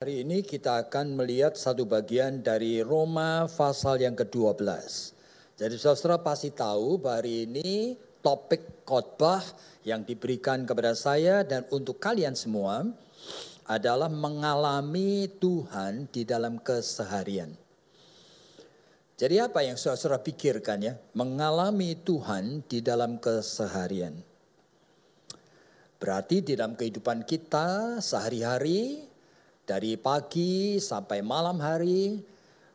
Hari ini kita akan melihat satu bagian dari Roma pasal yang ke-12. Jadi saudara pasti tahu hari ini topik khotbah yang diberikan kepada saya dan untuk kalian semua adalah mengalami Tuhan di dalam keseharian. Jadi apa yang saudara pikirkan ya? Mengalami Tuhan di dalam keseharian. Berarti di dalam kehidupan kita sehari-hari dari pagi sampai malam hari,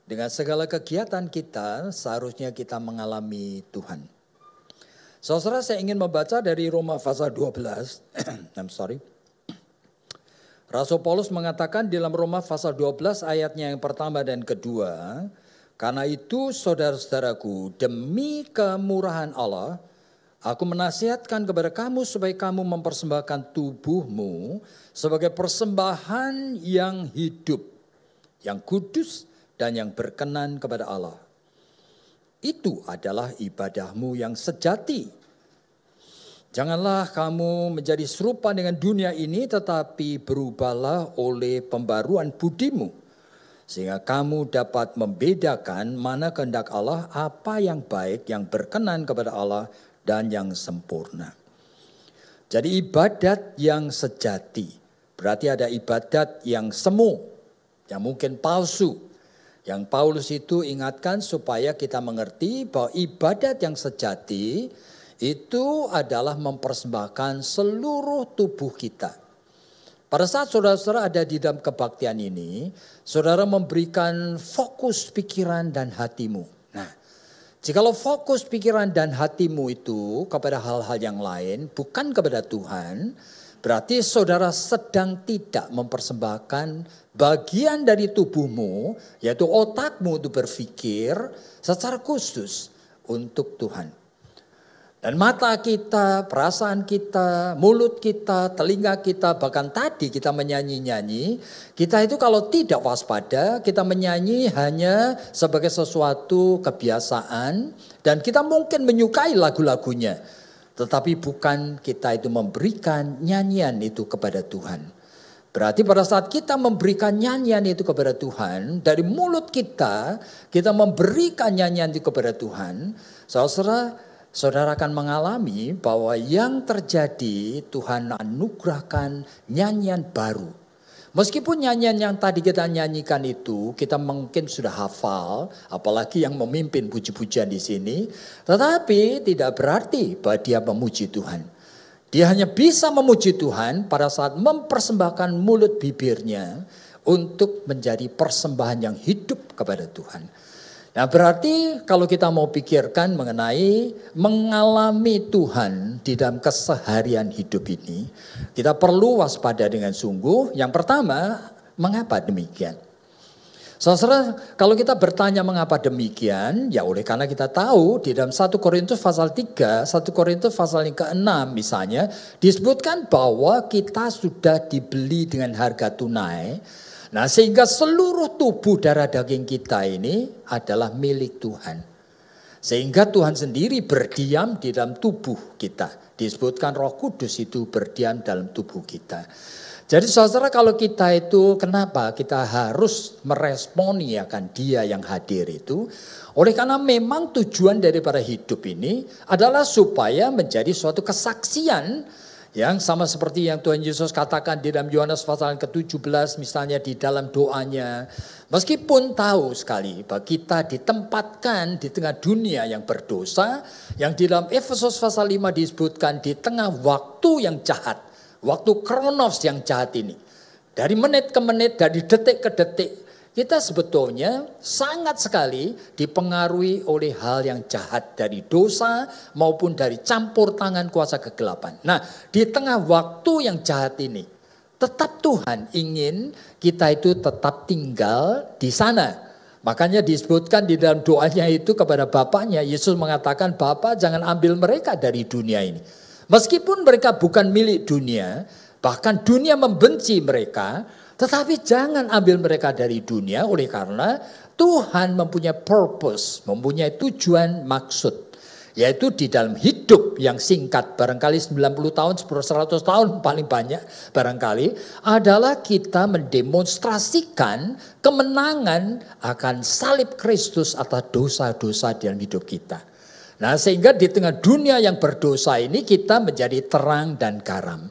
dengan segala kegiatan kita, seharusnya kita mengalami Tuhan. Saudara, saya ingin membaca dari Roma pasal 12. I'm sorry. Rasul Paulus mengatakan dalam Roma pasal 12 ayatnya yang pertama dan kedua, karena itu saudara-saudaraku, demi kemurahan Allah, Aku menasihatkan kepada kamu supaya kamu mempersembahkan tubuhmu sebagai persembahan yang hidup, yang kudus dan yang berkenan kepada Allah. Itu adalah ibadahmu yang sejati. Janganlah kamu menjadi serupa dengan dunia ini tetapi berubahlah oleh pembaruan budimu. Sehingga kamu dapat membedakan mana kehendak Allah, apa yang baik, yang berkenan kepada Allah, dan yang sempurna. Jadi ibadat yang sejati, berarti ada ibadat yang semu, yang mungkin palsu. Yang Paulus itu ingatkan supaya kita mengerti bahwa ibadat yang sejati itu adalah mempersembahkan seluruh tubuh kita. Pada saat saudara-saudara ada di dalam kebaktian ini, saudara memberikan fokus pikiran dan hatimu. Nah, Jikalau fokus pikiran dan hatimu itu kepada hal-hal yang lain, bukan kepada Tuhan, berarti saudara sedang tidak mempersembahkan bagian dari tubuhmu, yaitu otakmu untuk berpikir secara khusus untuk Tuhan. Dan mata kita, perasaan kita, mulut kita, telinga kita, bahkan tadi kita menyanyi-nyanyi, kita itu kalau tidak waspada, kita menyanyi hanya sebagai sesuatu kebiasaan dan kita mungkin menyukai lagu-lagunya. Tetapi bukan kita itu memberikan nyanyian itu kepada Tuhan. Berarti pada saat kita memberikan nyanyian itu kepada Tuhan, dari mulut kita, kita memberikan nyanyian itu kepada Tuhan, saudara saudara akan mengalami bahwa yang terjadi Tuhan anugerahkan nyanyian baru. Meskipun nyanyian yang tadi kita nyanyikan itu kita mungkin sudah hafal, apalagi yang memimpin puji-pujian di sini, tetapi tidak berarti bahwa dia memuji Tuhan. Dia hanya bisa memuji Tuhan pada saat mempersembahkan mulut bibirnya untuk menjadi persembahan yang hidup kepada Tuhan. Nah berarti kalau kita mau pikirkan mengenai mengalami Tuhan di dalam keseharian hidup ini, kita perlu waspada dengan sungguh. Yang pertama, mengapa demikian? Saudara, kalau kita bertanya mengapa demikian, ya oleh karena kita tahu di dalam 1 Korintus pasal 3, 1 Korintus pasal yang ke-6 misalnya, disebutkan bahwa kita sudah dibeli dengan harga tunai, Nah sehingga seluruh tubuh darah daging kita ini adalah milik Tuhan. Sehingga Tuhan sendiri berdiam di dalam tubuh kita. Disebutkan roh kudus itu berdiam dalam tubuh kita. Jadi saudara kalau kita itu kenapa kita harus meresponi akan dia yang hadir itu. Oleh karena memang tujuan daripada hidup ini adalah supaya menjadi suatu kesaksian yang sama seperti yang Tuhan Yesus katakan di dalam Yohanes pasal ke-17 misalnya di dalam doanya. Meskipun tahu sekali bahwa kita ditempatkan di tengah dunia yang berdosa. Yang di dalam Efesus pasal 5 disebutkan di tengah waktu yang jahat. Waktu kronos yang jahat ini. Dari menit ke menit, dari detik ke detik kita sebetulnya sangat sekali dipengaruhi oleh hal yang jahat dari dosa maupun dari campur tangan kuasa kegelapan. Nah, di tengah waktu yang jahat ini, tetap Tuhan ingin kita itu tetap tinggal di sana. Makanya disebutkan di dalam doanya itu kepada Bapaknya, Yesus mengatakan, Bapak jangan ambil mereka dari dunia ini. Meskipun mereka bukan milik dunia, bahkan dunia membenci mereka, tetapi jangan ambil mereka dari dunia oleh karena Tuhan mempunyai purpose, mempunyai tujuan maksud. Yaitu di dalam hidup yang singkat, barangkali 90 tahun, 100 tahun paling banyak barangkali, adalah kita mendemonstrasikan kemenangan akan salib Kristus atas dosa-dosa dalam hidup kita. Nah sehingga di tengah dunia yang berdosa ini kita menjadi terang dan garam.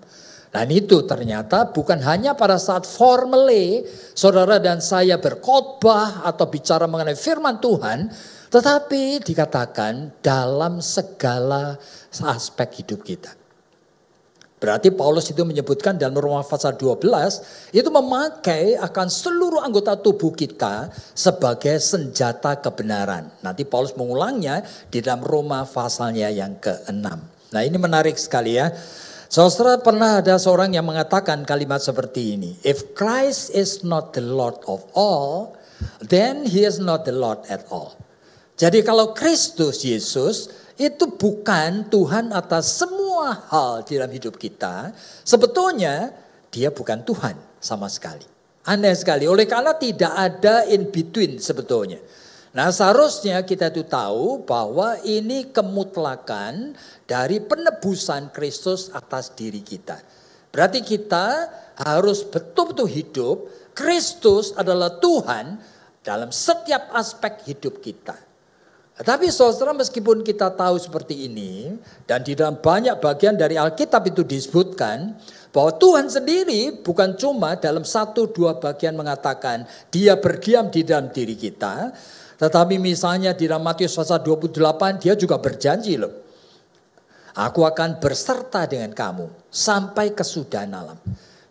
Dan itu ternyata bukan hanya pada saat formally saudara dan saya berkhotbah atau bicara mengenai firman Tuhan, tetapi dikatakan dalam segala aspek hidup kita. Berarti Paulus itu menyebutkan dalam Roma pasal 12 itu memakai akan seluruh anggota tubuh kita sebagai senjata kebenaran. Nanti Paulus mengulangnya di dalam Roma pasalnya yang ke-6. Nah ini menarik sekali ya. Saudara pernah ada seorang yang mengatakan kalimat seperti ini. If Christ is not the Lord of all, then he is not the Lord at all. Jadi kalau Kristus Yesus itu bukan Tuhan atas semua hal di dalam hidup kita, sebetulnya dia bukan Tuhan sama sekali. Aneh sekali, oleh karena tidak ada in between sebetulnya. Nah seharusnya kita itu tahu bahwa ini kemutlakan dari penebusan Kristus atas diri kita. Berarti kita harus betul-betul hidup, Kristus adalah Tuhan dalam setiap aspek hidup kita. Tapi saudara meskipun kita tahu seperti ini dan di dalam banyak bagian dari Alkitab itu disebutkan bahwa Tuhan sendiri bukan cuma dalam satu dua bagian mengatakan dia berdiam di dalam diri kita. Tetapi misalnya di dalam Matius pasal 28 dia juga berjanji loh. Aku akan berserta dengan kamu sampai kesudahan alam.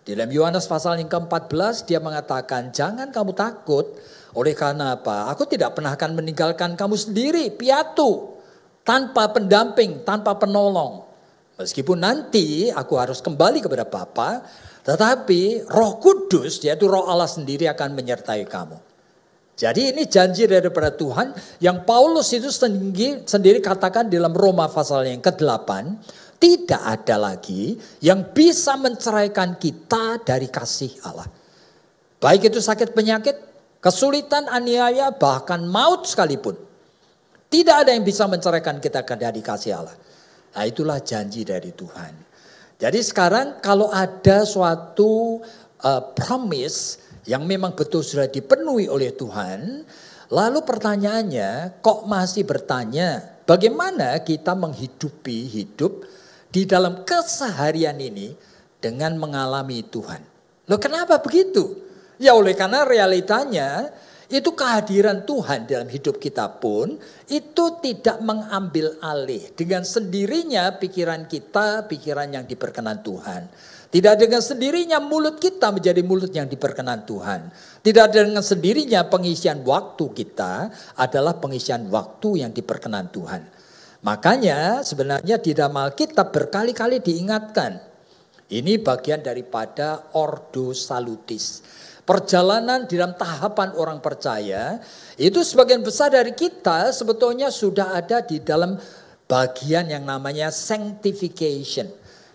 Di dalam Yohanes pasal yang ke-14 dia mengatakan jangan kamu takut oleh karena apa? Aku tidak pernah akan meninggalkan kamu sendiri, piatu, tanpa pendamping, tanpa penolong. Meskipun nanti aku harus kembali kepada Bapa, tetapi Roh Kudus, yaitu Roh Allah sendiri akan menyertai kamu. Jadi ini janji daripada Tuhan yang Paulus itu sendiri, sendiri katakan dalam Roma pasal yang ke-8, tidak ada lagi yang bisa menceraikan kita dari kasih Allah. Baik itu sakit penyakit, kesulitan, aniaya, bahkan maut sekalipun. Tidak ada yang bisa menceraikan kita dari kasih Allah. Nah itulah janji dari Tuhan. Jadi sekarang kalau ada suatu uh, promise yang memang betul sudah dipenuhi oleh Tuhan, lalu pertanyaannya kok masih bertanya bagaimana kita menghidupi hidup di dalam keseharian ini dengan mengalami Tuhan. Loh kenapa begitu? Ya oleh karena realitanya itu kehadiran Tuhan dalam hidup kita pun itu tidak mengambil alih dengan sendirinya pikiran kita, pikiran yang diperkenan Tuhan. Tidak dengan sendirinya mulut kita menjadi mulut yang diperkenan Tuhan. Tidak dengan sendirinya pengisian waktu kita adalah pengisian waktu yang diperkenan Tuhan. Makanya sebenarnya di dalam Alkitab berkali-kali diingatkan. Ini bagian daripada ordo salutis perjalanan di dalam tahapan orang percaya itu sebagian besar dari kita sebetulnya sudah ada di dalam bagian yang namanya sanctification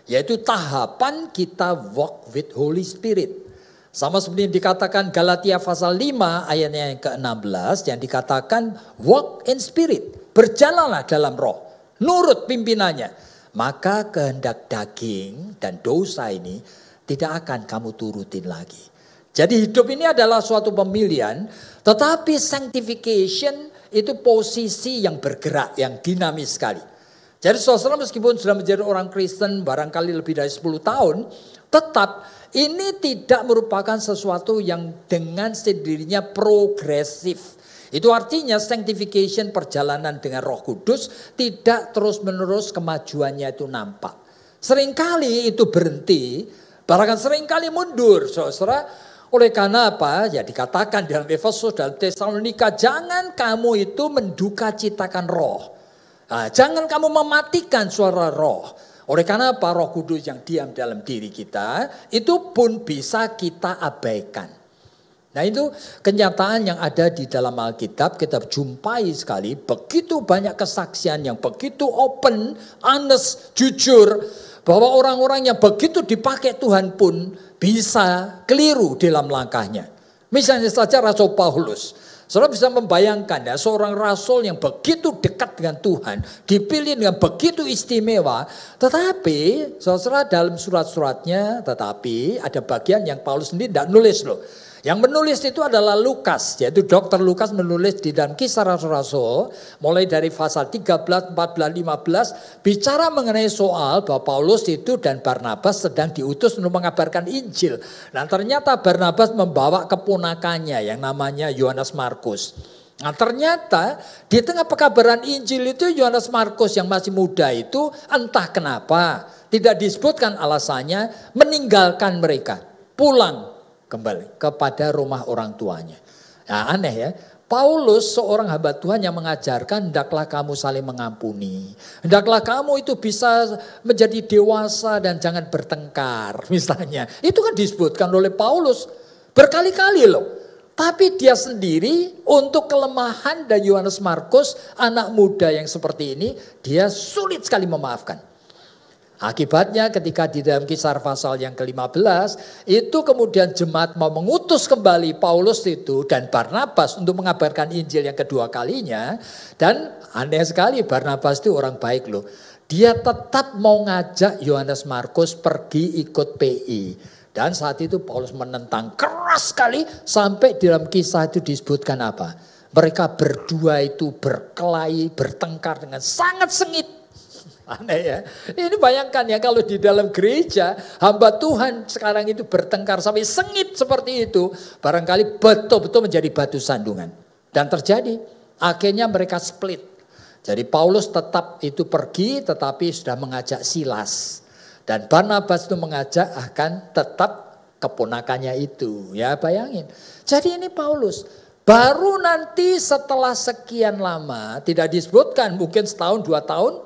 yaitu tahapan kita walk with Holy Spirit. Sama seperti yang dikatakan Galatia pasal 5 ayatnya yang ke-16 yang dikatakan walk in spirit, berjalanlah dalam roh, nurut pimpinannya. Maka kehendak daging dan dosa ini tidak akan kamu turutin lagi. Jadi hidup ini adalah suatu pemilihan, tetapi sanctification itu posisi yang bergerak, yang dinamis sekali. Jadi saudara meskipun sudah menjadi orang Kristen barangkali lebih dari 10 tahun, tetap ini tidak merupakan sesuatu yang dengan sendirinya progresif. Itu artinya sanctification perjalanan dengan roh kudus tidak terus menerus kemajuannya itu nampak. Seringkali itu berhenti, bahkan sering kali mundur. Saudara, oleh karena apa? Ya dikatakan dalam Efesus dalam Tesalonika, jangan kamu itu menduka citakan roh. Nah, jangan kamu mematikan suara roh. Oleh karena apa? Roh kudus yang diam dalam diri kita, itu pun bisa kita abaikan. Nah itu kenyataan yang ada di dalam Alkitab kita jumpai sekali begitu banyak kesaksian yang begitu open, honest, jujur bahwa orang-orang yang begitu dipakai Tuhan pun bisa keliru dalam langkahnya. Misalnya saja Rasul Paulus. Saudara bisa membayangkan ya seorang rasul yang begitu dekat dengan Tuhan, dipilih dengan begitu istimewa, tetapi saudara dalam surat-suratnya, tetapi ada bagian yang Paulus sendiri tidak nulis loh. Yang menulis itu adalah Lukas, yaitu dokter Lukas menulis di dalam kisah Rasul-Rasul, mulai dari pasal 13, 14, 15, bicara mengenai soal bahwa Paulus itu dan Barnabas sedang diutus untuk mengabarkan Injil. Dan ternyata Barnabas membawa keponakannya yang namanya Yohanes Markus. Nah ternyata di tengah pekabaran Injil itu Yohanes Markus yang masih muda itu entah kenapa tidak disebutkan alasannya meninggalkan mereka pulang kembali kepada rumah orang tuanya. Nah, aneh ya. Paulus seorang hamba Tuhan yang mengajarkan hendaklah kamu saling mengampuni. Hendaklah kamu itu bisa menjadi dewasa dan jangan bertengkar misalnya. Itu kan disebutkan oleh Paulus berkali-kali loh. Tapi dia sendiri untuk kelemahan dan Yohanes Markus anak muda yang seperti ini dia sulit sekali memaafkan. Akibatnya ketika di dalam kisah pasal yang ke-15 itu kemudian jemaat mau mengutus kembali Paulus itu dan Barnabas untuk mengabarkan Injil yang kedua kalinya dan aneh sekali Barnabas itu orang baik loh. Dia tetap mau ngajak Yohanes Markus pergi ikut PI. Dan saat itu Paulus menentang keras sekali sampai dalam kisah itu disebutkan apa? Mereka berdua itu berkelahi, bertengkar dengan sangat sengit Aneh ya. Ini bayangkan ya kalau di dalam gereja hamba Tuhan sekarang itu bertengkar sampai sengit seperti itu. Barangkali betul-betul menjadi batu sandungan. Dan terjadi. Akhirnya mereka split. Jadi Paulus tetap itu pergi tetapi sudah mengajak Silas. Dan Barnabas itu mengajak akan tetap keponakannya itu. Ya bayangin. Jadi ini Paulus. Baru nanti setelah sekian lama, tidak disebutkan mungkin setahun dua tahun,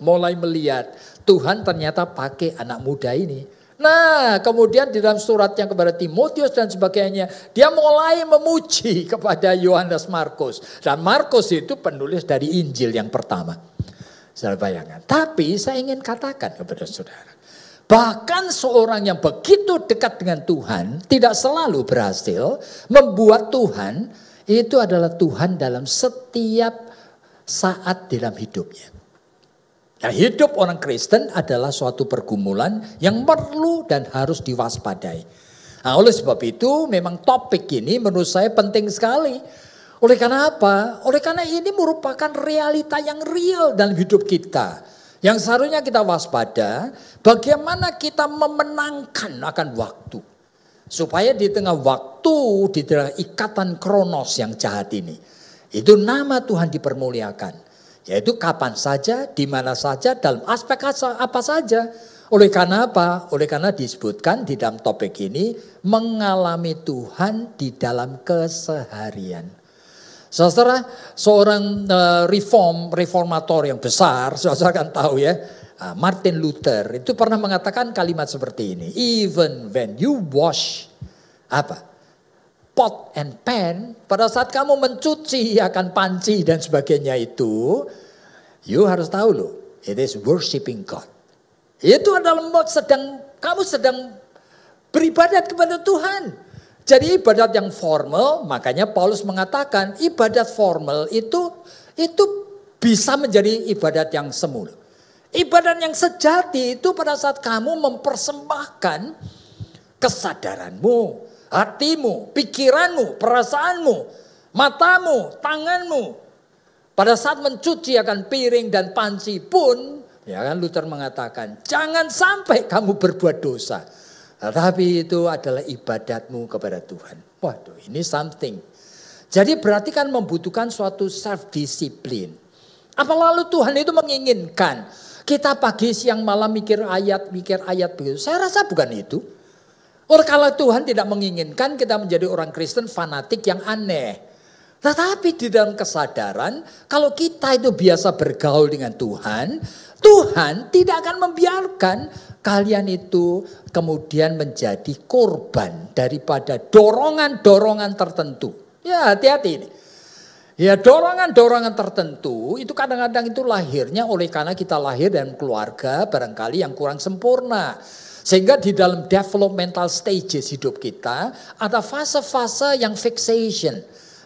mulai melihat Tuhan ternyata pakai anak muda ini. Nah, kemudian di dalam surat yang kepada Timotius dan sebagainya, dia mulai memuji kepada Yohanes Markus. Dan Markus itu penulis dari Injil yang pertama. Saudara bayangkan. Tapi saya ingin katakan kepada saudara. Bahkan seorang yang begitu dekat dengan Tuhan tidak selalu berhasil membuat Tuhan itu adalah Tuhan dalam setiap saat dalam hidupnya. Nah, hidup orang Kristen adalah suatu pergumulan yang perlu dan harus diwaspadai. Nah, oleh sebab itu memang topik ini menurut saya penting sekali. Oleh karena apa? Oleh karena ini merupakan realita yang real dalam hidup kita. Yang seharusnya kita waspada, bagaimana kita memenangkan akan waktu. Supaya di tengah waktu, di tengah ikatan kronos yang jahat ini. Itu nama Tuhan dipermuliakan. Yaitu kapan saja, di mana saja, dalam aspek apa saja. Oleh karena apa? Oleh karena disebutkan di dalam topik ini mengalami Tuhan di dalam keseharian. Saudara, seorang uh, reform reformator yang besar, saudara kan tahu ya, uh, Martin Luther itu pernah mengatakan kalimat seperti ini, even when you wash apa? Pot and pan, pada saat kamu mencuci akan panci dan sebagainya itu, you harus tahu loh, it is worshiping God. Itu adalah sedang kamu sedang beribadat kepada Tuhan. Jadi ibadat yang formal, makanya Paulus mengatakan ibadat formal itu itu bisa menjadi ibadat yang semu. Ibadat yang sejati itu pada saat kamu mempersembahkan kesadaranmu, hatimu, pikiranmu, perasaanmu, matamu, tanganmu. Pada saat mencuci akan piring dan panci pun, ya kan Luther mengatakan, jangan sampai kamu berbuat dosa. Tetapi itu adalah ibadatmu kepada Tuhan. Waduh, ini something. Jadi berarti kan membutuhkan suatu self disiplin. Apa lalu Tuhan itu menginginkan kita pagi siang malam mikir ayat, mikir ayat begitu. Saya rasa bukan itu. Oleh kalau Tuhan tidak menginginkan kita menjadi orang Kristen fanatik yang aneh. Tetapi di dalam kesadaran, kalau kita itu biasa bergaul dengan Tuhan, Tuhan tidak akan membiarkan kalian itu kemudian menjadi korban daripada dorongan-dorongan tertentu. Ya hati-hati ini. Ya dorongan-dorongan tertentu itu kadang-kadang itu lahirnya oleh karena kita lahir dan keluarga barangkali yang kurang sempurna. Sehingga di dalam developmental stages hidup kita ada fase-fase yang fixation.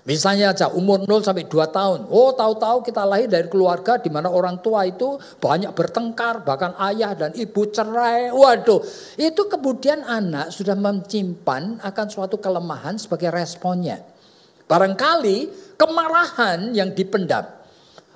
Misalnya aja umur 0 sampai 2 tahun. Oh tahu-tahu kita lahir dari keluarga di mana orang tua itu banyak bertengkar. Bahkan ayah dan ibu cerai. Waduh itu kemudian anak sudah mencimpan akan suatu kelemahan sebagai responnya. Barangkali kemarahan yang dipendam.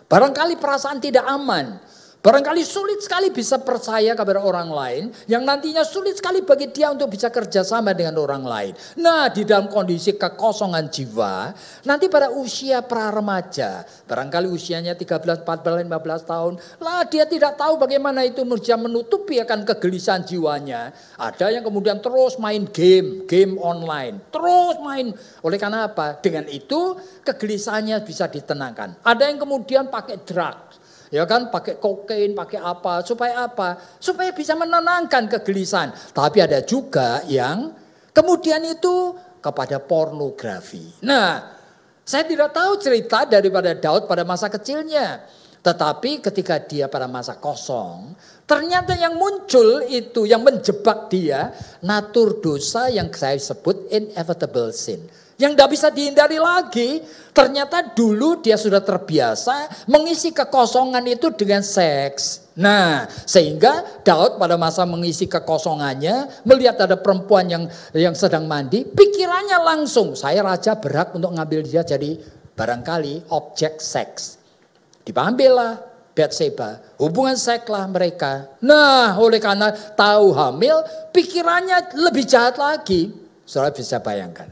Barangkali perasaan tidak aman. Barangkali sulit sekali bisa percaya kepada orang lain, yang nantinya sulit sekali bagi dia untuk bisa kerjasama dengan orang lain. Nah, di dalam kondisi kekosongan jiwa, nanti pada usia pra remaja, barangkali usianya 13, 14, 15 tahun, lah dia tidak tahu bagaimana itu bisa menutupi akan kegelisahan jiwanya. Ada yang kemudian terus main game, game online, terus main. Oleh karena apa? Dengan itu kegelisahannya bisa ditenangkan. Ada yang kemudian pakai drugs Ya kan pakai kokain, pakai apa, supaya apa? Supaya bisa menenangkan kegelisahan. Tapi ada juga yang kemudian itu kepada pornografi. Nah, saya tidak tahu cerita daripada Daud pada masa kecilnya. Tetapi ketika dia pada masa kosong, ternyata yang muncul itu yang menjebak dia natur dosa yang saya sebut inevitable sin yang tidak bisa dihindari lagi. Ternyata dulu dia sudah terbiasa mengisi kekosongan itu dengan seks. Nah, sehingga Daud pada masa mengisi kekosongannya melihat ada perempuan yang yang sedang mandi, pikirannya langsung, saya raja berhak untuk ngambil dia jadi barangkali objek seks. Diambillah Betseba, hubungan sekslah mereka. Nah, oleh karena tahu hamil, pikirannya lebih jahat lagi. Saudara bisa bayangkan.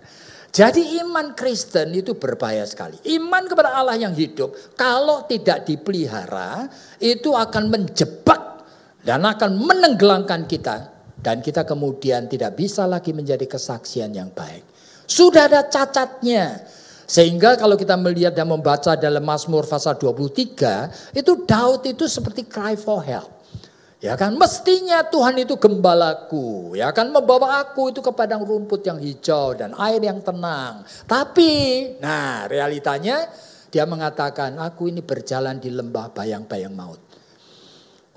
Jadi iman Kristen itu berbahaya sekali. Iman kepada Allah yang hidup kalau tidak dipelihara itu akan menjebak dan akan menenggelamkan kita dan kita kemudian tidak bisa lagi menjadi kesaksian yang baik. Sudah ada cacatnya. Sehingga kalau kita melihat dan membaca dalam Mazmur pasal 23, itu Daud itu seperti cry for help. Ya kan mestinya Tuhan itu gembalaku, ya kan membawa aku itu ke padang rumput yang hijau dan air yang tenang. Tapi, nah realitanya dia mengatakan aku ini berjalan di lembah bayang-bayang maut.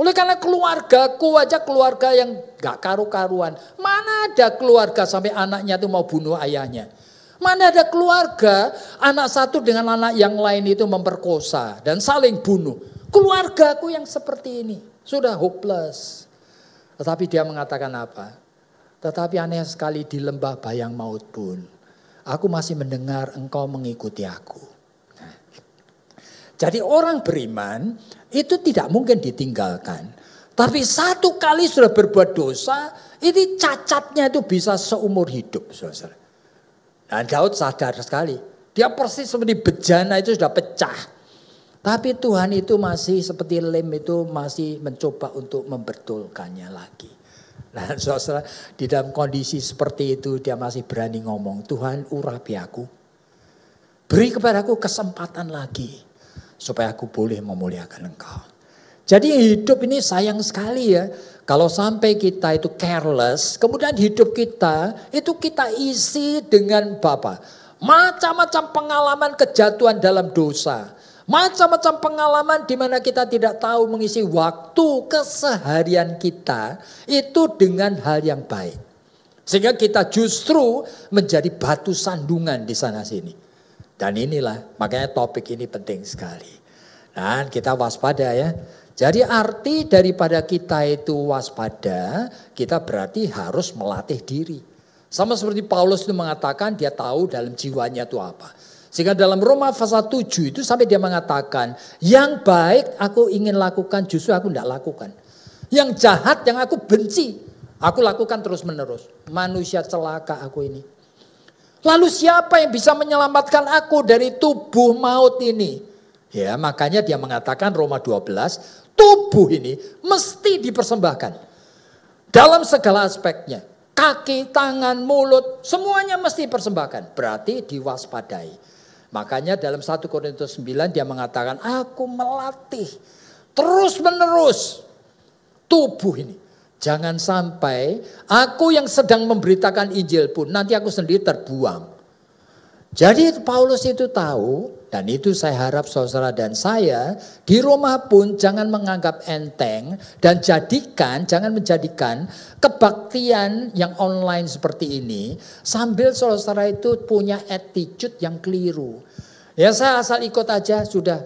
Oleh karena keluargaku aja keluarga yang gak karu-karuan. Mana ada keluarga sampai anaknya itu mau bunuh ayahnya. Mana ada keluarga anak satu dengan anak yang lain itu memperkosa dan saling bunuh. Keluargaku yang seperti ini. Sudah hopeless. Tetapi dia mengatakan apa? Tetapi aneh sekali di lembah bayang maut pun. Aku masih mendengar engkau mengikuti aku. Nah. Jadi orang beriman itu tidak mungkin ditinggalkan. Tapi satu kali sudah berbuat dosa, ini cacatnya itu bisa seumur hidup. Saudara. Dan Daud sadar sekali. Dia persis seperti bejana itu sudah pecah. Tapi Tuhan itu masih seperti lem itu masih mencoba untuk membetulkannya lagi. Nah saudara di dalam kondisi seperti itu dia masih berani ngomong Tuhan urapi aku. Beri kepadaku kesempatan lagi. Supaya aku boleh memuliakan engkau. Jadi hidup ini sayang sekali ya. Kalau sampai kita itu careless, kemudian hidup kita itu kita isi dengan Bapak. Macam-macam pengalaman kejatuhan dalam dosa Macam-macam pengalaman di mana kita tidak tahu mengisi waktu keseharian kita itu dengan hal yang baik. Sehingga kita justru menjadi batu sandungan di sana sini. Dan inilah makanya topik ini penting sekali. Dan kita waspada ya. Jadi arti daripada kita itu waspada, kita berarti harus melatih diri. Sama seperti Paulus itu mengatakan dia tahu dalam jiwanya itu apa. Sehingga dalam Roma pasal 7 itu sampai dia mengatakan, yang baik aku ingin lakukan justru aku tidak lakukan. Yang jahat yang aku benci, aku lakukan terus menerus. Manusia celaka aku ini. Lalu siapa yang bisa menyelamatkan aku dari tubuh maut ini? Ya makanya dia mengatakan Roma 12, tubuh ini mesti dipersembahkan. Dalam segala aspeknya. Kaki, tangan, mulut, semuanya mesti dipersembahkan. Berarti diwaspadai. Makanya dalam 1 Korintus 9 dia mengatakan, aku melatih terus menerus tubuh ini. Jangan sampai aku yang sedang memberitakan Injil pun nanti aku sendiri terbuang. Jadi Paulus itu tahu dan itu saya harap saudara dan saya di rumah pun jangan menganggap enteng dan jadikan, jangan menjadikan kebaktian yang online seperti ini sambil saudara itu punya attitude yang keliru. Ya saya asal ikut aja sudah.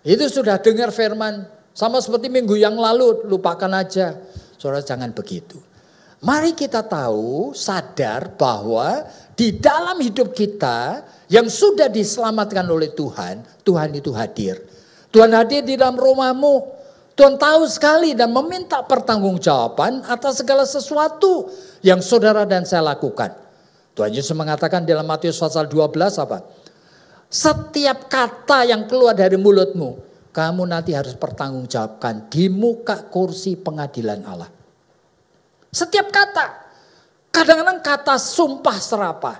Itu sudah dengar firman sama seperti minggu yang lalu lupakan aja. Saudara jangan begitu. Mari kita tahu, sadar bahwa di dalam hidup kita yang sudah diselamatkan oleh Tuhan, Tuhan itu hadir. Tuhan hadir di dalam rumahmu. Tuhan tahu sekali dan meminta pertanggungjawaban atas segala sesuatu yang saudara dan saya lakukan. Tuhan Yesus mengatakan dalam Matius pasal 12 apa? Setiap kata yang keluar dari mulutmu, kamu nanti harus pertanggungjawabkan di muka kursi pengadilan Allah. Setiap kata. Kadang-kadang kata sumpah serapah.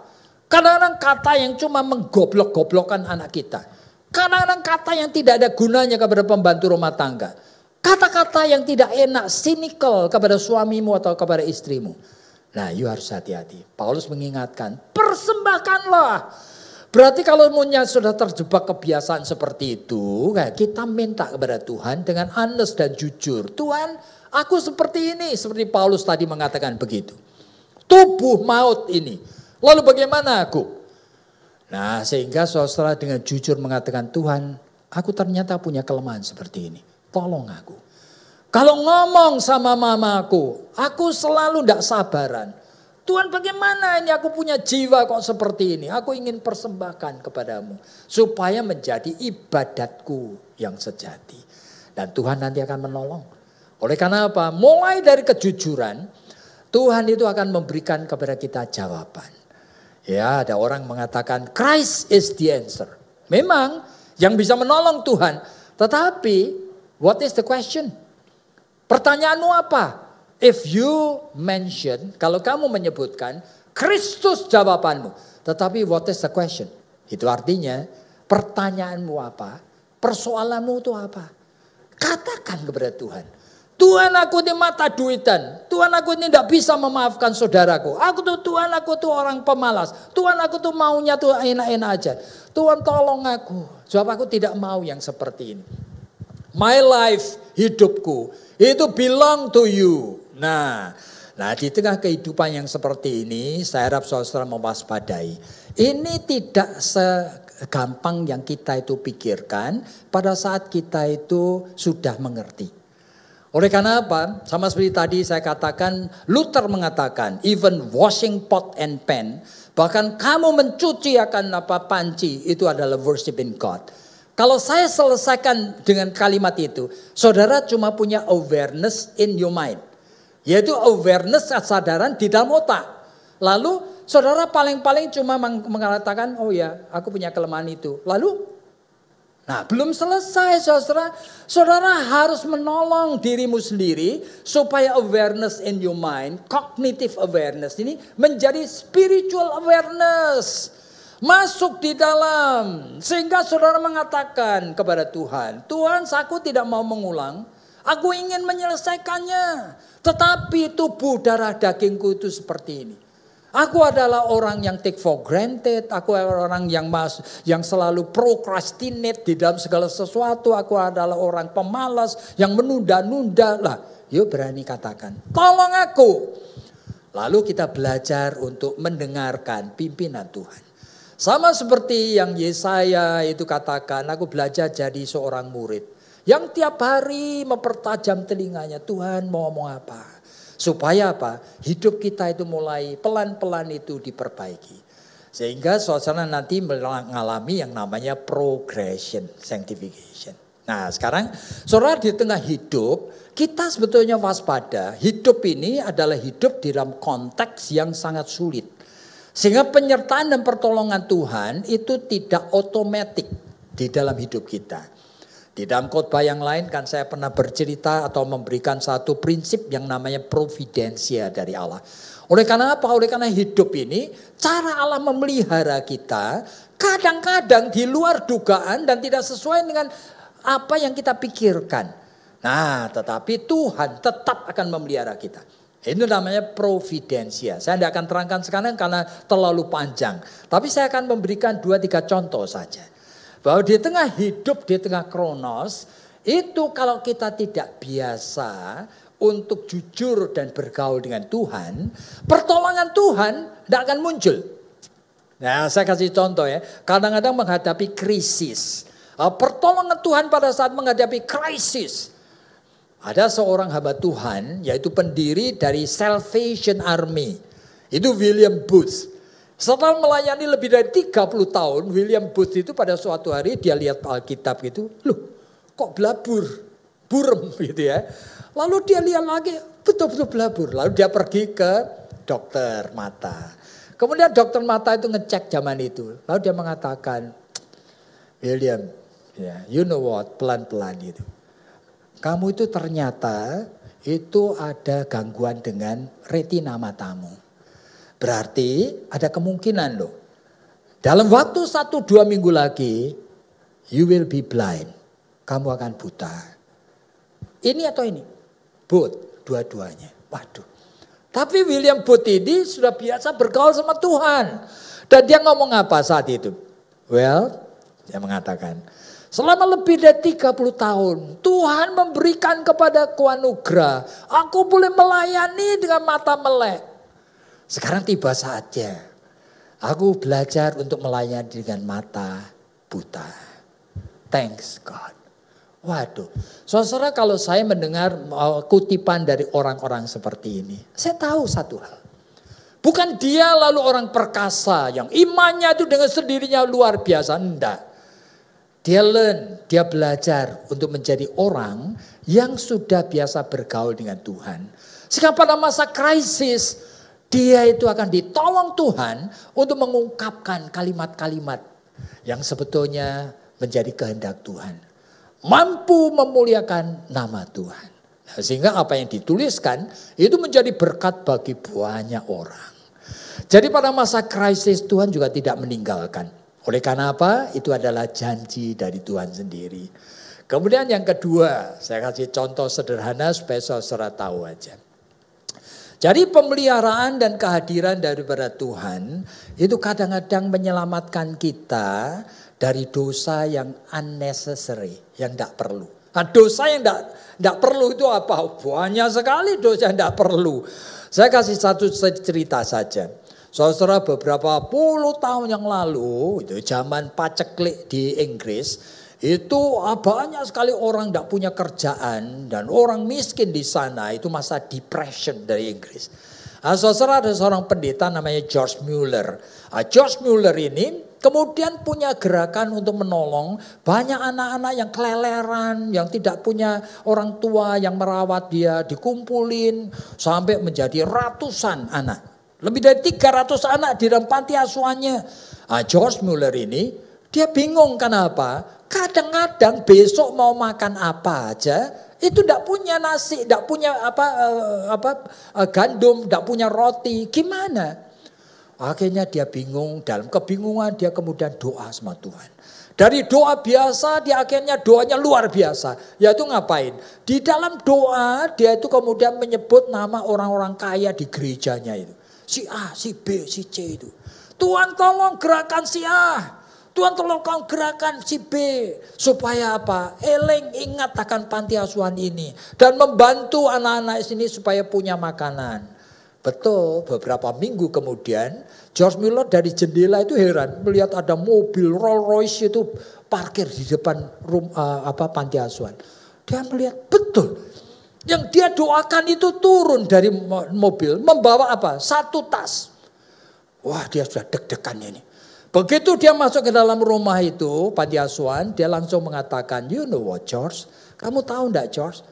Kadang-kadang kata yang cuma menggoblok-goblokkan anak kita. Kadang-kadang kata yang tidak ada gunanya kepada pembantu rumah tangga. Kata-kata yang tidak enak, cynical kepada suamimu atau kepada istrimu. Nah, you harus hati-hati. Paulus mengingatkan, persembahkanlah. Berarti kalau munya sudah terjebak kebiasaan seperti itu, kita minta kepada Tuhan dengan honest dan jujur. Tuhan, Aku seperti ini, seperti Paulus tadi mengatakan begitu. Tubuh maut ini. Lalu bagaimana aku? Nah sehingga saudara dengan jujur mengatakan Tuhan aku ternyata punya kelemahan seperti ini. Tolong aku. Kalau ngomong sama mamaku, aku selalu tidak sabaran. Tuhan bagaimana ini aku punya jiwa kok seperti ini. Aku ingin persembahkan kepadamu. Supaya menjadi ibadatku yang sejati. Dan Tuhan nanti akan menolong. Oleh karena apa? Mulai dari kejujuran, Tuhan itu akan memberikan kepada kita jawaban. Ya, ada orang mengatakan Christ is the answer. Memang yang bisa menolong Tuhan, tetapi what is the question? Pertanyaanmu apa? If you mention, kalau kamu menyebutkan Kristus jawabanmu, tetapi what is the question? Itu artinya pertanyaanmu apa? Persoalanmu itu apa? Katakan kepada Tuhan. Tuhan aku ini mata duitan. Tuhan aku ini tidak bisa memaafkan saudaraku. Aku tuh Tuhan aku tuh orang pemalas. Tuhan aku tuh maunya tuh enak-enak aja. Tuhan tolong aku. Sebab aku tidak mau yang seperti ini. My life, hidupku, itu belong to you. Nah, nah di tengah kehidupan yang seperti ini, saya harap saudara mewaspadai. Ini tidak segampang yang kita itu pikirkan pada saat kita itu sudah mengerti. Oleh karena apa? Sama seperti tadi saya katakan, Luther mengatakan, even washing pot and pan, bahkan kamu mencuci akan apa panci, itu adalah worshiping God. Kalau saya selesaikan dengan kalimat itu, saudara cuma punya awareness in your mind. Yaitu awareness kesadaran di dalam otak. Lalu saudara paling-paling cuma mengatakan, oh ya aku punya kelemahan itu. Lalu Nah, belum selesai saudara. Saudara harus menolong dirimu sendiri supaya awareness in your mind, cognitive awareness ini menjadi spiritual awareness. Masuk di dalam sehingga saudara mengatakan kepada Tuhan, Tuhan, aku tidak mau mengulang, aku ingin menyelesaikannya. Tetapi tubuh darah dagingku itu seperti ini. Aku adalah orang yang take for granted, aku adalah orang yang mas, yang selalu procrastinate di dalam segala sesuatu, aku adalah orang pemalas yang menunda-nunda lah. Yuk berani katakan, tolong aku. Lalu kita belajar untuk mendengarkan pimpinan Tuhan. Sama seperti yang Yesaya itu katakan, aku belajar jadi seorang murid. Yang tiap hari mempertajam telinganya, Tuhan mau ngomong apa? Supaya apa? Hidup kita itu mulai pelan-pelan itu diperbaiki. Sehingga suasana nanti mengalami yang namanya progression, sanctification. Nah sekarang saudara di tengah hidup, kita sebetulnya waspada. Hidup ini adalah hidup di dalam konteks yang sangat sulit. Sehingga penyertaan dan pertolongan Tuhan itu tidak otomatis di dalam hidup kita. Di dalam khotbah yang lain kan saya pernah bercerita atau memberikan satu prinsip yang namanya providensia dari Allah. Oleh karena apa? Oleh karena hidup ini cara Allah memelihara kita kadang-kadang di luar dugaan dan tidak sesuai dengan apa yang kita pikirkan. Nah, tetapi Tuhan tetap akan memelihara kita. Itu namanya providensia. Saya tidak akan terangkan sekarang karena terlalu panjang. Tapi saya akan memberikan dua tiga contoh saja. Bahwa di tengah hidup, di tengah kronos, itu kalau kita tidak biasa untuk jujur dan bergaul dengan Tuhan, pertolongan Tuhan tidak akan muncul. Nah, saya kasih contoh ya. Kadang-kadang menghadapi krisis. Ah, pertolongan Tuhan pada saat menghadapi krisis ada seorang hamba Tuhan yaitu pendiri dari Salvation Army. Itu William Booth. Setelah melayani lebih dari 30 tahun, William Booth itu pada suatu hari dia lihat Alkitab gitu, loh kok belabur, burem gitu ya. Lalu dia lihat lagi, betul-betul belabur. Lalu dia pergi ke dokter mata. Kemudian dokter mata itu ngecek zaman itu. Lalu dia mengatakan, William, ya, you know what, pelan-pelan itu kamu itu ternyata itu ada gangguan dengan retina matamu. Berarti ada kemungkinan loh. Dalam waktu satu dua minggu lagi, you will be blind. Kamu akan buta. Ini atau ini? Both, dua-duanya. Waduh. Tapi William Booth ini sudah biasa bergaul sama Tuhan. Dan dia ngomong apa saat itu? Well, dia mengatakan, Selama lebih dari 30 tahun, Tuhan memberikan kepada anugerah. Aku boleh melayani dengan mata melek. Sekarang tiba saatnya. Aku belajar untuk melayani dengan mata buta. Thanks God. Waduh, saudara kalau saya mendengar uh, kutipan dari orang-orang seperti ini, saya tahu satu hal. Bukan dia lalu orang perkasa yang imannya itu dengan sendirinya luar biasa, enggak. Dia learn, dia belajar untuk menjadi orang yang sudah biasa bergaul dengan Tuhan. Sehingga pada masa krisis, dia itu akan ditolong Tuhan untuk mengungkapkan kalimat-kalimat yang sebetulnya menjadi kehendak Tuhan. Mampu memuliakan nama Tuhan. Nah, sehingga apa yang dituliskan itu menjadi berkat bagi banyak orang. Jadi pada masa krisis Tuhan juga tidak meninggalkan. Oleh karena apa? Itu adalah janji dari Tuhan sendiri. Kemudian yang kedua, saya kasih contoh sederhana supaya saudara tahu aja. Jadi pemeliharaan dan kehadiran daripada Tuhan itu kadang-kadang menyelamatkan kita dari dosa yang unnecessary, yang tidak perlu. Nah, dosa yang tidak perlu itu apa? Banyak sekali dosa yang tidak perlu. Saya kasih satu cerita saja. Saudara beberapa puluh tahun yang lalu, itu zaman paceklik di Inggris, itu ah, banyak sekali orang tidak punya kerjaan dan orang miskin di sana itu masa depression dari Inggris. Nah, saudara ada seorang pendeta namanya George Mueller. Nah, George Mueller ini kemudian punya gerakan untuk menolong banyak anak-anak yang keleleran, yang tidak punya orang tua yang merawat dia, dikumpulin sampai menjadi ratusan anak. Lebih dari 300 anak di dalam panti asuhannya. Nah, George Muller ini dia bingung kenapa? Kadang-kadang besok mau makan apa aja itu tidak punya nasi, tidak punya apa uh, apa uh, gandum, tidak punya roti. Gimana? Akhirnya dia bingung, dalam kebingungan dia kemudian doa sama Tuhan. Dari doa biasa dia akhirnya doanya luar biasa. Yaitu ngapain? Di dalam doa dia itu kemudian menyebut nama orang-orang kaya di gerejanya itu si A, si B, si C itu. Tuhan tolong gerakan si A. Tuhan tolong kau gerakan si B. Supaya apa? Eleng ingat akan panti asuhan ini. Dan membantu anak-anak sini supaya punya makanan. Betul, beberapa minggu kemudian George Miller dari jendela itu heran melihat ada mobil Rolls Royce itu parkir di depan room, uh, apa panti asuhan. Dia melihat betul yang dia doakan itu turun dari mobil membawa apa? Satu tas. Wah dia sudah deg-degan ini. Begitu dia masuk ke dalam rumah itu, panti asuhan, dia langsung mengatakan, you know what George? Kamu tahu enggak George?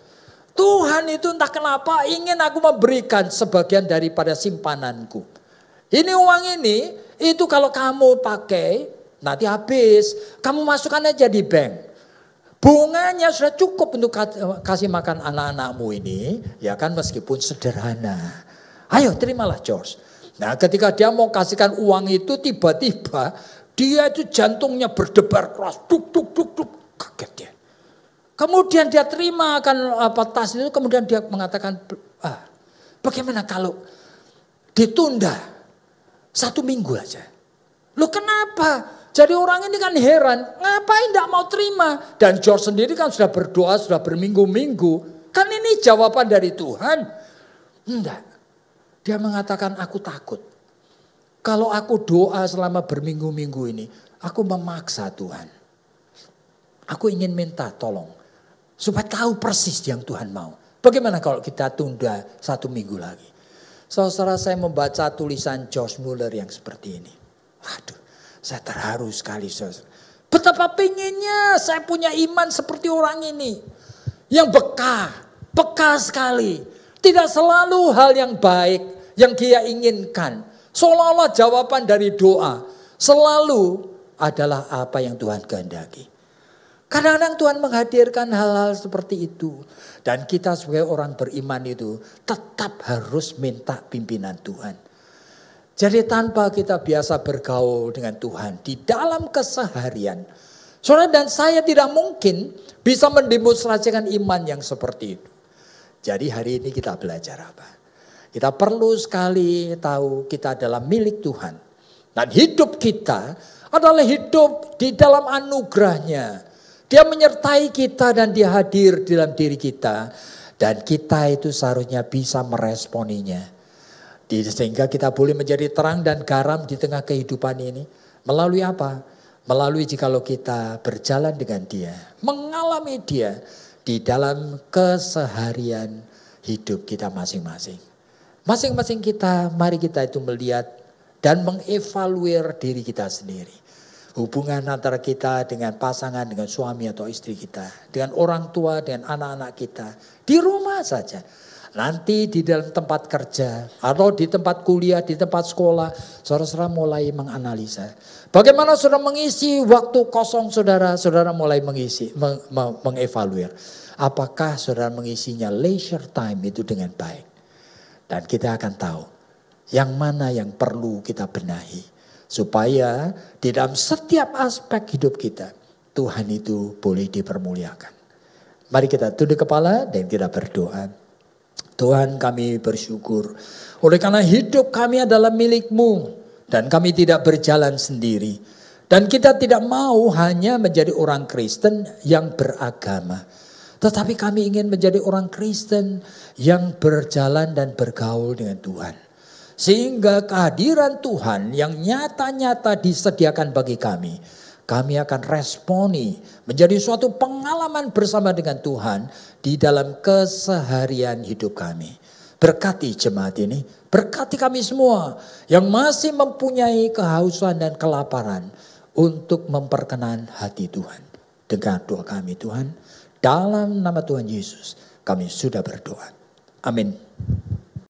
Tuhan itu entah kenapa ingin aku memberikan sebagian daripada simpananku. Ini uang ini, itu kalau kamu pakai, nanti habis. Kamu masukkan aja di bank. Bunganya sudah cukup untuk kasih makan anak-anakmu ini, ya kan meskipun sederhana. Ayo terimalah George. Nah ketika dia mau kasihkan uang itu tiba-tiba dia itu jantungnya berdebar keras. Duk, duk, duk, duk. Kaget dia. Kemudian dia terima akan apa tas itu, kemudian dia mengatakan, ah, Bagaimana kalau ditunda satu minggu aja? Lo kenapa? Jadi orang ini kan heran, ngapain tidak mau terima? Dan George sendiri kan sudah berdoa, sudah berminggu-minggu. Kan ini jawaban dari Tuhan. Enggak. Dia mengatakan aku takut. Kalau aku doa selama berminggu-minggu ini, aku memaksa Tuhan. Aku ingin minta tolong. Supaya tahu persis yang Tuhan mau. Bagaimana kalau kita tunda satu minggu lagi? Saudara saya membaca tulisan George Muller yang seperti ini. Waduh, saya terharu sekali saudara. Betapa pengennya saya punya iman seperti orang ini. Yang bekah, bekah sekali. Tidak selalu hal yang baik yang dia inginkan. Seolah-olah jawaban dari doa selalu adalah apa yang Tuhan kehendaki. Kadang-kadang Tuhan menghadirkan hal-hal seperti itu. Dan kita sebagai orang beriman itu tetap harus minta pimpinan Tuhan. Jadi tanpa kita biasa bergaul dengan Tuhan di dalam keseharian. Saudara dan saya tidak mungkin bisa mendemonstrasikan iman yang seperti itu. Jadi hari ini kita belajar apa? Kita perlu sekali tahu kita adalah milik Tuhan. Dan hidup kita adalah hidup di dalam anugerahnya. Dia menyertai kita dan dia hadir dalam diri kita. Dan kita itu seharusnya bisa meresponinya. Sehingga kita boleh menjadi terang dan garam di tengah kehidupan ini. Melalui apa? Melalui jikalau kita berjalan dengan dia. Mengalami dia di dalam keseharian hidup kita masing-masing. Masing-masing kita, mari kita itu melihat dan mengevaluir diri kita sendiri. Hubungan antara kita dengan pasangan, dengan suami atau istri kita. Dengan orang tua, dengan anak-anak kita. Di rumah saja Nanti di dalam tempat kerja atau di tempat kuliah, di tempat sekolah, saudara-saudara mulai menganalisa. Bagaimana saudara mengisi waktu kosong saudara, saudara mulai mengisi, meng, meng, mengevaluir. Apakah saudara mengisinya leisure time itu dengan baik. Dan kita akan tahu yang mana yang perlu kita benahi. Supaya di dalam setiap aspek hidup kita, Tuhan itu boleh dipermuliakan. Mari kita tunduk kepala dan kita berdoa. Tuhan kami bersyukur. Oleh karena hidup kami adalah milikmu. Dan kami tidak berjalan sendiri. Dan kita tidak mau hanya menjadi orang Kristen yang beragama. Tetapi kami ingin menjadi orang Kristen yang berjalan dan bergaul dengan Tuhan. Sehingga kehadiran Tuhan yang nyata-nyata disediakan bagi kami kami akan responi menjadi suatu pengalaman bersama dengan Tuhan di dalam keseharian hidup kami. Berkati jemaat ini, berkati kami semua yang masih mempunyai kehausan dan kelaparan untuk memperkenan hati Tuhan. Dengar doa kami Tuhan, dalam nama Tuhan Yesus kami sudah berdoa. Amin.